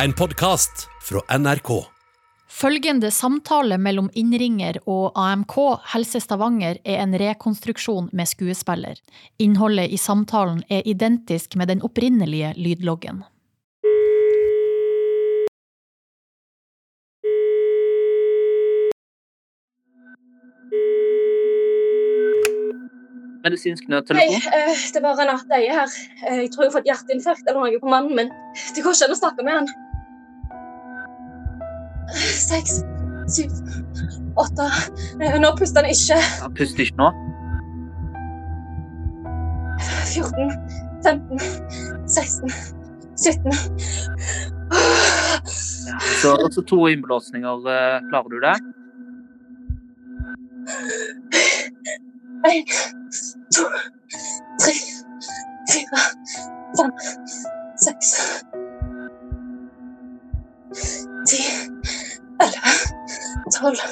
En podkast fra NRK. Følgende samtale mellom innringer og AMK Helse Stavanger er en rekonstruksjon med skuespiller. Innholdet i samtalen er identisk med den opprinnelige lydloggen. Medisinsk Hei, nødtelefon. eh, det var Renate Eie her. Uh, Jeg tror jeg har fått hjerteinfarkt eller noe på mannen min. Det går ikke an å snakke med han. Seks, syv, åtte Eh, Nå puster han ikke. Han puster ikke nå. 14, 15, 16, 17. Ja. Så også to innblåsninger. eh, Klarer du det? En, to, tre, fire, fem, seks Ti, elleve, tolv,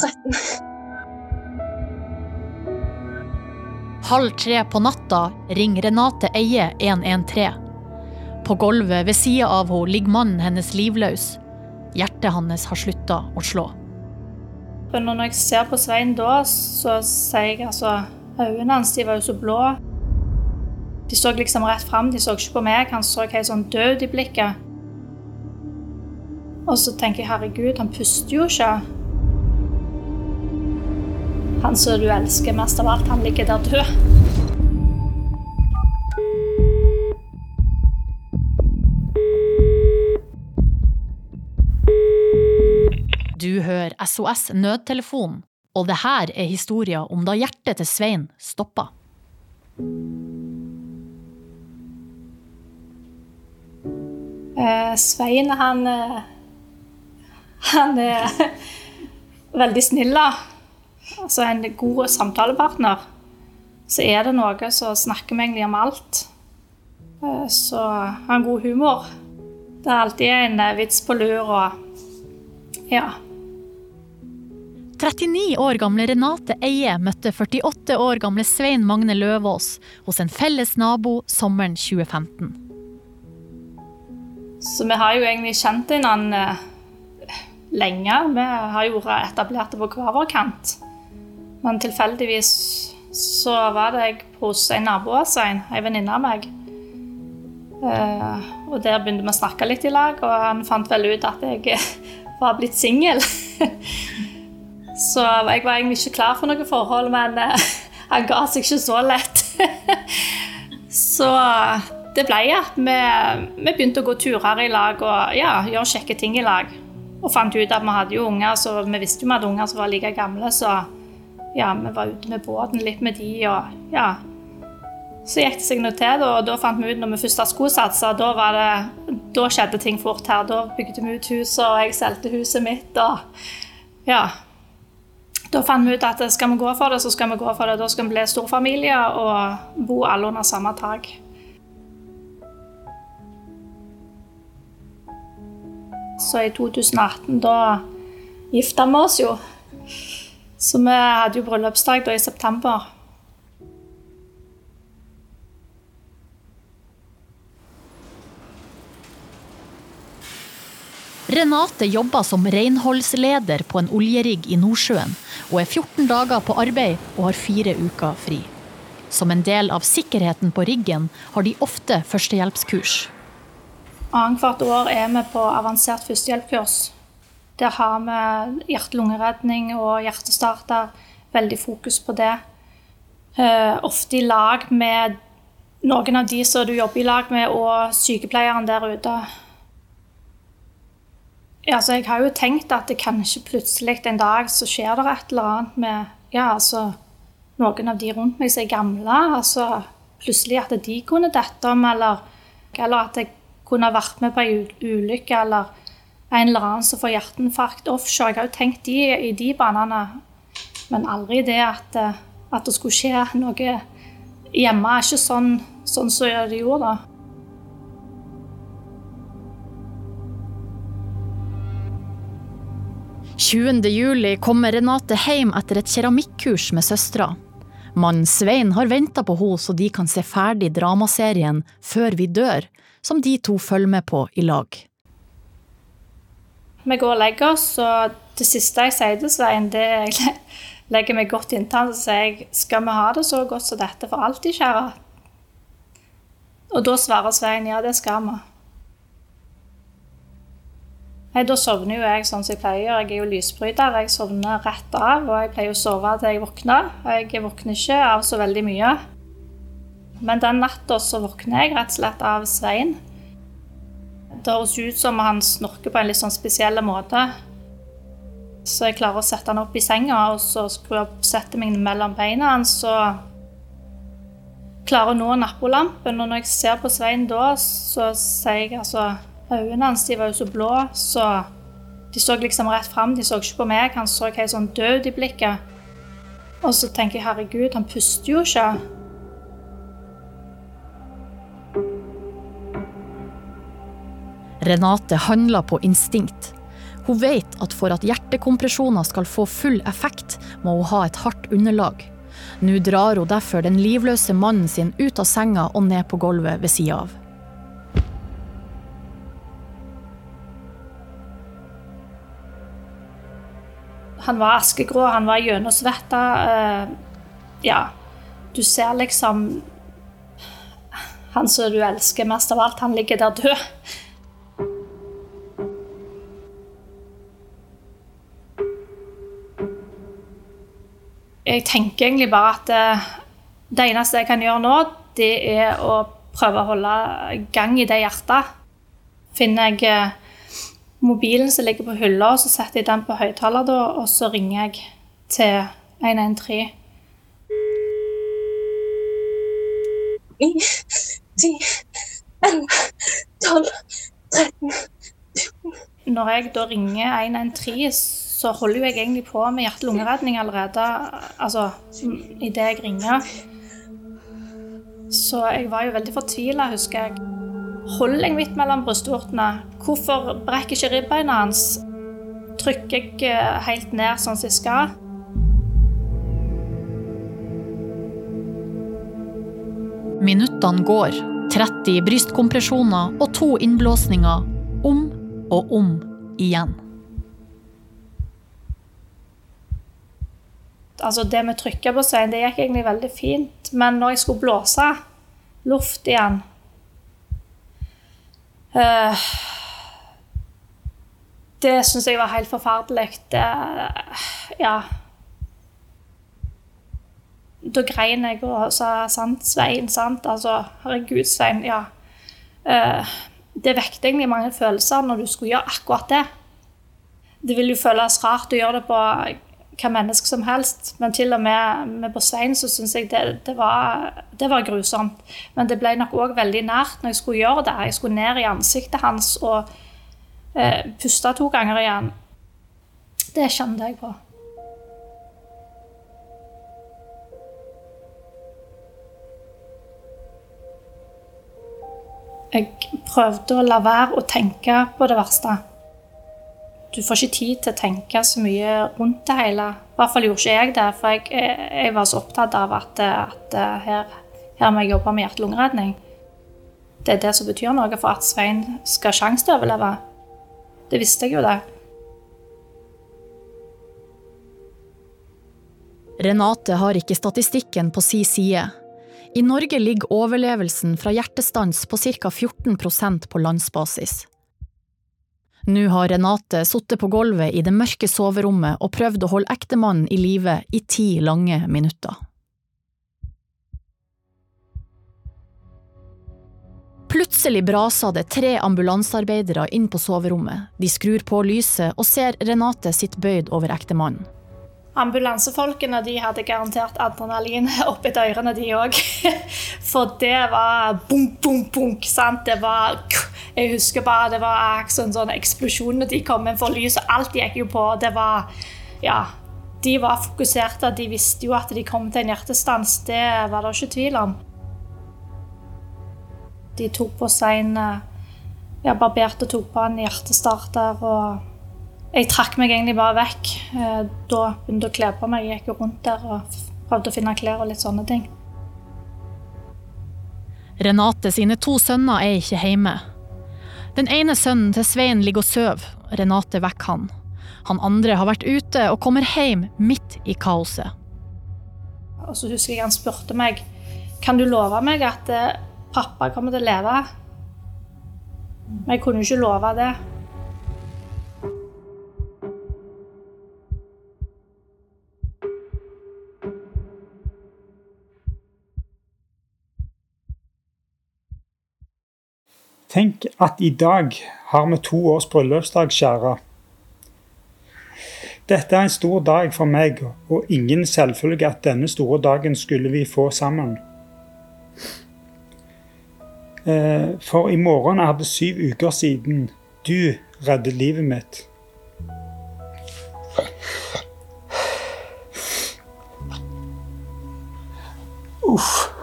tretten Halv tre på natta ringer Renate Eie 113. På gulvet ved sida av henne ligger mannen hennes livløs. Hjertet hans har slutta å slå. Når jeg ser på Svein da, så sier jeg altså Øynene hans de var jo så blå. De så liksom rett fram, de så ikke på meg. Han så helt sånn død i blikket. Og så tenker jeg herregud, han puster jo ikke. Han som du elsker mest av alt, han ligger der død. Du hører SOS Nødtelefon, og det her er historia om da hjertet til Svein stoppa. Eh, Svein, han eh, Han er veldig snill, da. Altså en god samtalepartner. Så er det noe som snakker vi egentlig om alt. Eh, Så har han god humor. Det er alltid en eh, vits på lur og Ja. 39 år gamle Renate Eie møtte 48 år gamle Svein Magne Løvaas hos en felles nabo sommeren 2015. Så vi har jo egentlig kjent hverandre eh, lenge. Vi har jo etablert det på hver vår kant. Men tilfeldigvis så var det jeg hos en nabo av Svein, ei venninne av meg. Eh, og der begynte vi å snakke litt i lag, og han fant vel ut at jeg var blitt singel. så jeg var egentlig ikke klar for noe forhold, men eh, han ga seg ikke så lett. så det ble at vi, vi begynte å gå turer i lag og ja, gjøre kjekke ting i lag. Og fant ut at vi hadde jo unger, så vi visste jo vi hadde unger som var like gamle, så ja, vi var ute med båten litt med de, og ja. Så gikk det seg noe til, og da fant vi ut når vi først har skosatser, da, var det, da skjedde ting fort her. Da bygde vi ut huset, og jeg solgte huset mitt, og ja. Da fant vi ut at skal vi gå for det, så skal vi gå for det. Da skal vi bli storfamilie og bo alle under samme tak. Så i 2018, da gifta vi oss jo. Så vi hadde jo bryllupsdag da i september. Renate jobber som renholdsleder på en oljerigg i Nordsjøen, og er 14 dager på arbeid og har fire uker fri. Som en del av sikkerheten på riggen har de ofte førstehjelpskurs. Annethvert år er vi på avansert førstehjelpskurs. Der har vi hjerte-lungeredning og hjertestarter. Veldig fokus på det. Eh, ofte i lag med noen av de som du jobber i lag med, og sykepleieren der ute. Ja, altså, jeg har jo tenkt at det kanskje plutselig en dag så skjer det et eller annet med ja, altså, noen av de rundt meg som er gamle. altså Plutselig at de kunne dette om, eller, eller at jeg kunne vært med på ei ulykke, eller en eller annen som får hjerteinfarkt offshore. Jeg har jo tenkt de, i de banene, men aldri det at, eh, at det skulle skje noe hjemme. er ikke sånn, sånn som det gjorde da. – 20. juli kommer Renate hjem etter et keramikkurs med søstera. Mannen Svein har venta på henne så de kan se ferdig dramaserien Før vi dør, som de to følger med på i lag. Vi går og legger oss, og det siste jeg sier til Svein, det er jeg legger meg godt inntil og sier skal vi ha det så godt som dette for alltid, kjære? Og da svarer Svein ja, det skal vi. Nei, Da sovner jo jeg sånn som jeg pleier. Jeg er jo lysbryter. Jeg sovner rett av, og jeg pleier å sove til jeg våkner. Jeg våkner ikke av så veldig mye. Men den natta så våkner jeg rett og slett av Svein. Det høres ut som han snorker på en litt sånn spesiell måte. Så jeg klarer å sette han opp i senga og så skru opp, sette meg mellom beina hans. Og klarer å nå nappolampen. Og når jeg ser på Svein da, så sier jeg altså Øynene hans var jo så blå, så de så liksom rett fram. De så ikke på meg. Han så helt sånn død i blikket. Og så tenker jeg herregud, han puster jo ikke. Renate handler på instinkt. Hun vet at for at hjertekompresjoner skal få full effekt, må hun ha et hardt underlag. Nå drar hun derfor den livløse mannen sin ut av senga og ned på gulvet ved sida av. Han var askegrå, han var gjennomsvetta. Uh, ja, du ser liksom Han som du elsker mest av alt, han ligger der død. Jeg tenker egentlig bare at det, eh, det eneste jeg kan gjøre nå, det er å prøve å holde gang i det hjertet. Finner jeg eh, mobilen som ligger på hylla, så setter jeg den på høyttaler, og så ringer jeg til 113. 9, 10, 11, 12, 13 Når jeg da ringer 113, så holder jeg egentlig på med hjerte-lungeredning allerede altså, idet jeg ringer. Så jeg var jo veldig fortvila, husker jeg. Holder jeg midt mellom brystvortene? Hvorfor brekker ikke ribbeina hans? Trykker jeg eh, helt ned sånn som jeg skal? Minuttene går. 30 brystkompresjoner og to innblåsninger. Om og om igjen. Altså Det med trykket på seg, det gikk egentlig veldig fint. Men når jeg skulle blåse luft igjen uh, Det syns jeg var helt forferdelig. Det, ja Da grein jeg og sa sant, Svein, sant. Altså, herregud, Svein. Ja. Uh, det vekket egentlig mange følelser når du skulle gjøre akkurat det. Det vil jo føles rart å gjøre det på hva menneske som helst, men til og med med på så syns jeg det, det, var, det, var, grusomt. Men det ble nok òg veldig nært når jeg skulle gjøre det. Jeg skulle ned i ansiktet hans og eh, puste to ganger igjen. Det kjente jeg på. Jeg prøvde å la være å tenke på det verste. Du får ikke tid til å tenke så mye rundt det hele. I hvert fall gjorde ikke jeg det, for jeg, jeg var så opptatt av at, at her, her, må jeg jobbe med hjerte-lungeredning. Det er det som betyr noe for at Svein skal ha sjanse til å overleve. Det visste jeg jo, det. Renate har ikke statistikken på si side. I Norge ligger overlevelsen fra hjertestans på ca. 14% på landsbasis. Nå har Renate sittet på gulvet i det mørke soverommet og prøvd å holde ektemannen i live i ti lange minutter. Plutselig braser det tre ambulansearbeidere inn på soverommet. De skrur på lyset og ser Renate sitt bøyd over ektemannen. Ambulansefolkene de hadde garantert adrenalin oppi ørene, de òg. For det var bunk, bunk, bunk. sant? Det var Jeg husker bare det var sånn, sånn eksplosjon når de kom inn for lys, og alt gikk jo på. Det var Ja. De var fokuserte. De visste jo at de kom til en hjertestans. Det var det ikke tvil om. De tok på seg en ja, barberte tok på en hjertestarter og jeg trakk meg egentlig bare vekk. Eh, da begynte jeg å kle på meg. Jeg gikk rundt der og prøvde å finne klær og litt sånne ting. Renate sine to sønner er ikke hjemme. Den ene sønnen til Svein ligger og sover. Renate vekker han. Han andre har vært ute og kommer hjem midt i kaoset. Og så husker jeg han spurte meg kan du love meg at eh, pappa kommer til å leve. Men jeg kunne jo ikke love det. Tenk at i dag har vi to års bryllupsdag, kjære. Dette er en stor dag for meg, og ingen selvfølge at denne store dagen skulle vi få sammen. Eh, for i morgen er det syv uker siden du reddet livet mitt. Uff.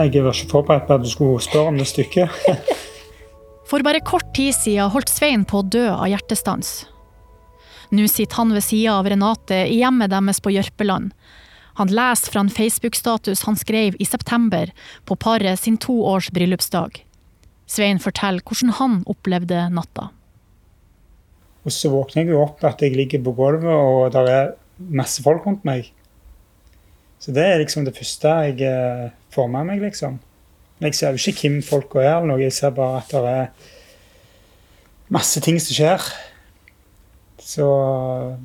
Jeg var ikke forberedt på at du skulle spørre om det stykket. For bare kort tid siden holdt Svein på å dø av hjertestans. Nå sitter han ved sida av Renate i hjemmet deres på Jørpeland. Han leser fra en Facebook-status han skrev i september på paret sin to års bryllupsdag. Svein forteller hvordan han opplevde natta. Og så våkner jeg jo opp at jeg ligger på gulvet, og det er masse folk rundt meg. Så det er liksom det første jeg eh, får med meg, liksom. Men jeg ser jo ikke hvem folka er, eller noe. jeg ser bare at det er masse ting som skjer. Så,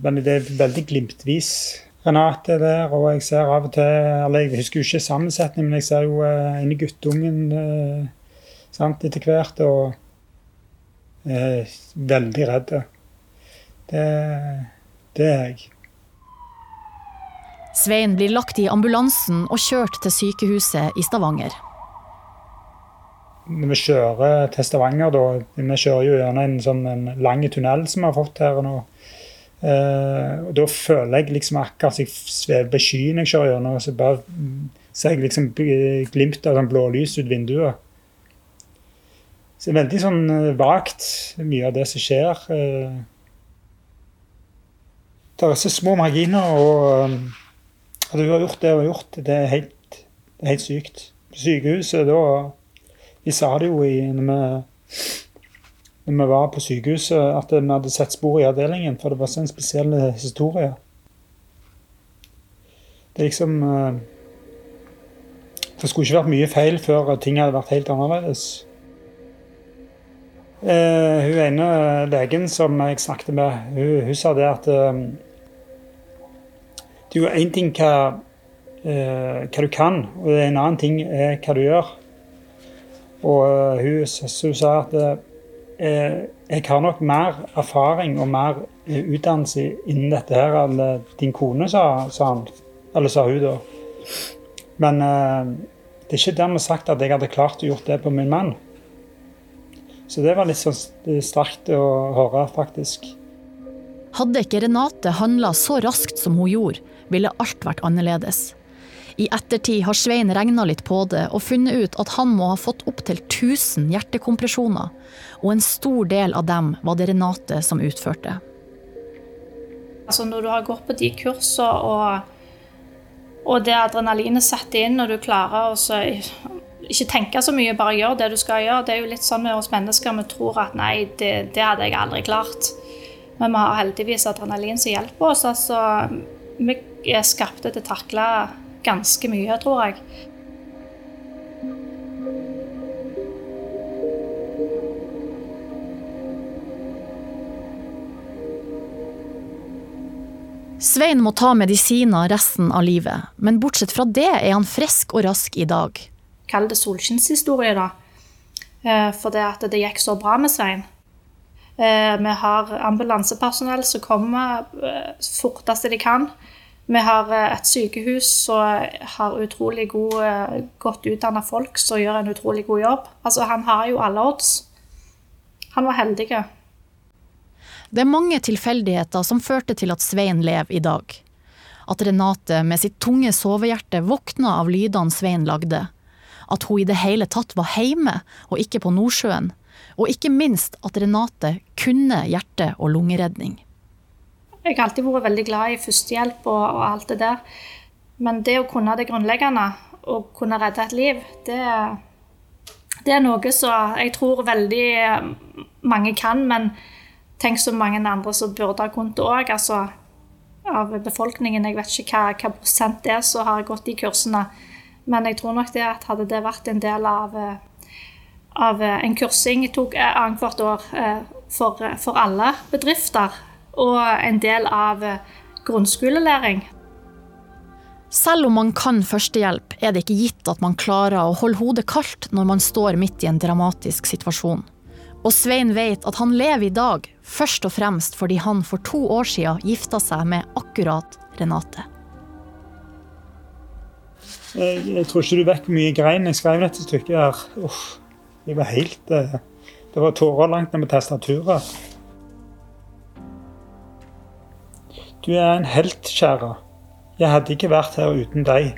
men det er veldig glimtvis. Renate er der, og jeg ser av og til eller Jeg husker jo ikke sammensetningen, men jeg ser jo eh, inni guttungen eh, sant, etter hvert. Og er veldig redd. Det, det er jeg. Svein blir lagt i ambulansen og kjørt til sykehuset i Stavanger. Når vi kjører til Stavanger, da Vi kjører jo gjennom en sånn en lang tunnel som vi har fått her nå. Eh, og Da føler jeg liksom akkurat jeg svever på skyen jeg kjører gjennom. Så bare ser jeg liksom glimt av sånn blålys ut vinduet. Så det er veldig sånn eh, vagt, mye av det som skjer. Eh. Det er så små marginer. og at hun har gjort det hun har gjort, det er helt, helt sykt. Sykehuset, da Vi sa det jo i, når vi, når vi var på sykehuset, at vi hadde sett spor i avdelingen, for det var så en spesiell historie. Det er liksom eh, Det skulle ikke vært mye feil før ting hadde vært helt annerledes. Uh, hun ene legen som jeg snakket med, hun, hun sa det at uh, det er jo én ting hva, eh, hva, du kan, og det er en annen ting er hva du gjør. Og uh, hun, hun, sa at eh, jeg har nok mer erfaring og mer eh, utdannelse innen dette her enn din kone, sa, sa. Eller sa hun, da. Men eh, det er ikke dermed sagt at jeg hadde klart å gjort det på min mann. Så det var litt sånn sterkt å høre, faktisk. Hadde ikke Renate handla så raskt som hun gjorde, ville alt vært annerledes. I ettertid har Svein regna litt på det og funnet ut at han må ha fått opptil 1000 hjertekompresjoner, og en stor del av dem var det Renate som utførte. Altså når du har gått på de kursene og, og det adrenalinet setter inn, og du klarer å ikke tenke så mye, bare gjøre det du skal gjøre. Det er jo litt sånn med oss mennesker, vi tror at nei, det, det hadde jeg aldri klart. Men vi har heldigvis adrenalin som hjelper oss. altså vi er skapte til å takle ganske mye, tror jeg. Svein må ta medisiner resten av livet, men bortsett fra det er han frisk og rask i dag. Kall det solskinnshistorie, da. Eh, for det at det gikk så bra med Svein. Eh, vi har ambulansepersonell som kommer eh, fortest de kan. Vi har eh, et sykehus som har utrolig god, godt utdanna folk som gjør en utrolig god jobb. Altså, han har jo alle odds. Han var heldig. Det er mange tilfeldigheter som førte til at Svein lever i dag. At Renate med sitt tunge sovehjerte våkna av lydene Svein lagde. At hun i det hele tatt var hjemme og ikke på Nordsjøen. Og ikke minst at Renate kunne hjerte- og lungeredning. Jeg har alltid vært veldig glad i førstehjelp og, og alt det der. Men det å kunne det grunnleggende, å kunne redde et liv, det, det er noe som jeg tror veldig mange kan, men tenk så mange andre som burde ha kunnet det òg. Altså, av befolkningen. Jeg vet ikke hva, hva prosent det er som har gått de kursene. Men jeg tror nok det at hadde det vært en del av, av en kursing jeg tok annethvert år for, for alle bedrifter, og en del av grunnskolelæring, Selv om man kan førstehjelp, er det ikke gitt at man klarer å holde hodet kaldt når man står midt i en dramatisk situasjon. Og Svein vet at han lever i dag først og fremst fordi han for to år siden gifta seg med akkurat Renate. Jeg, jeg tror ikke du vet hvor mye jeg grein jeg skrev dette stykket her. Uff, jeg var helt eh, Det var tårer langt ned med tastaturet. Du er en helt, kjære. Jeg hadde ikke vært her uten deg.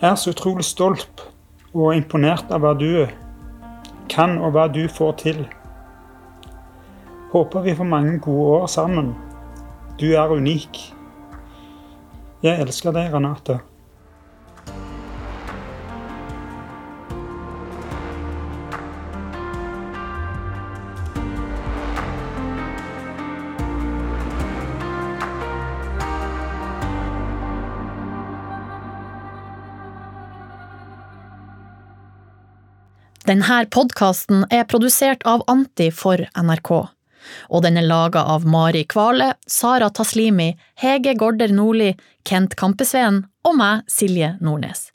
Jeg er så utrolig stolt og imponert av hva du kan og hva du får til. Håper vi får mange gode år sammen. Du er unik. Jeg elsker deg, Renate. Denne podkasten er produsert av Anti for NRK. Og den er laga av Mari Kvale, Sara Taslimi, Hege Gorder Nordli, Kent Kampesveen og meg, Silje Nordnes.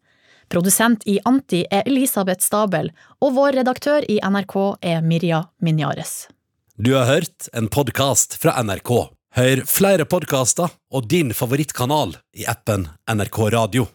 Produsent i Anti er Elisabeth Stabel, og vår redaktør i NRK er Mirja Minjares. Du har hørt en podkast fra NRK. Hør flere podkaster og din favorittkanal i appen NRK Radio.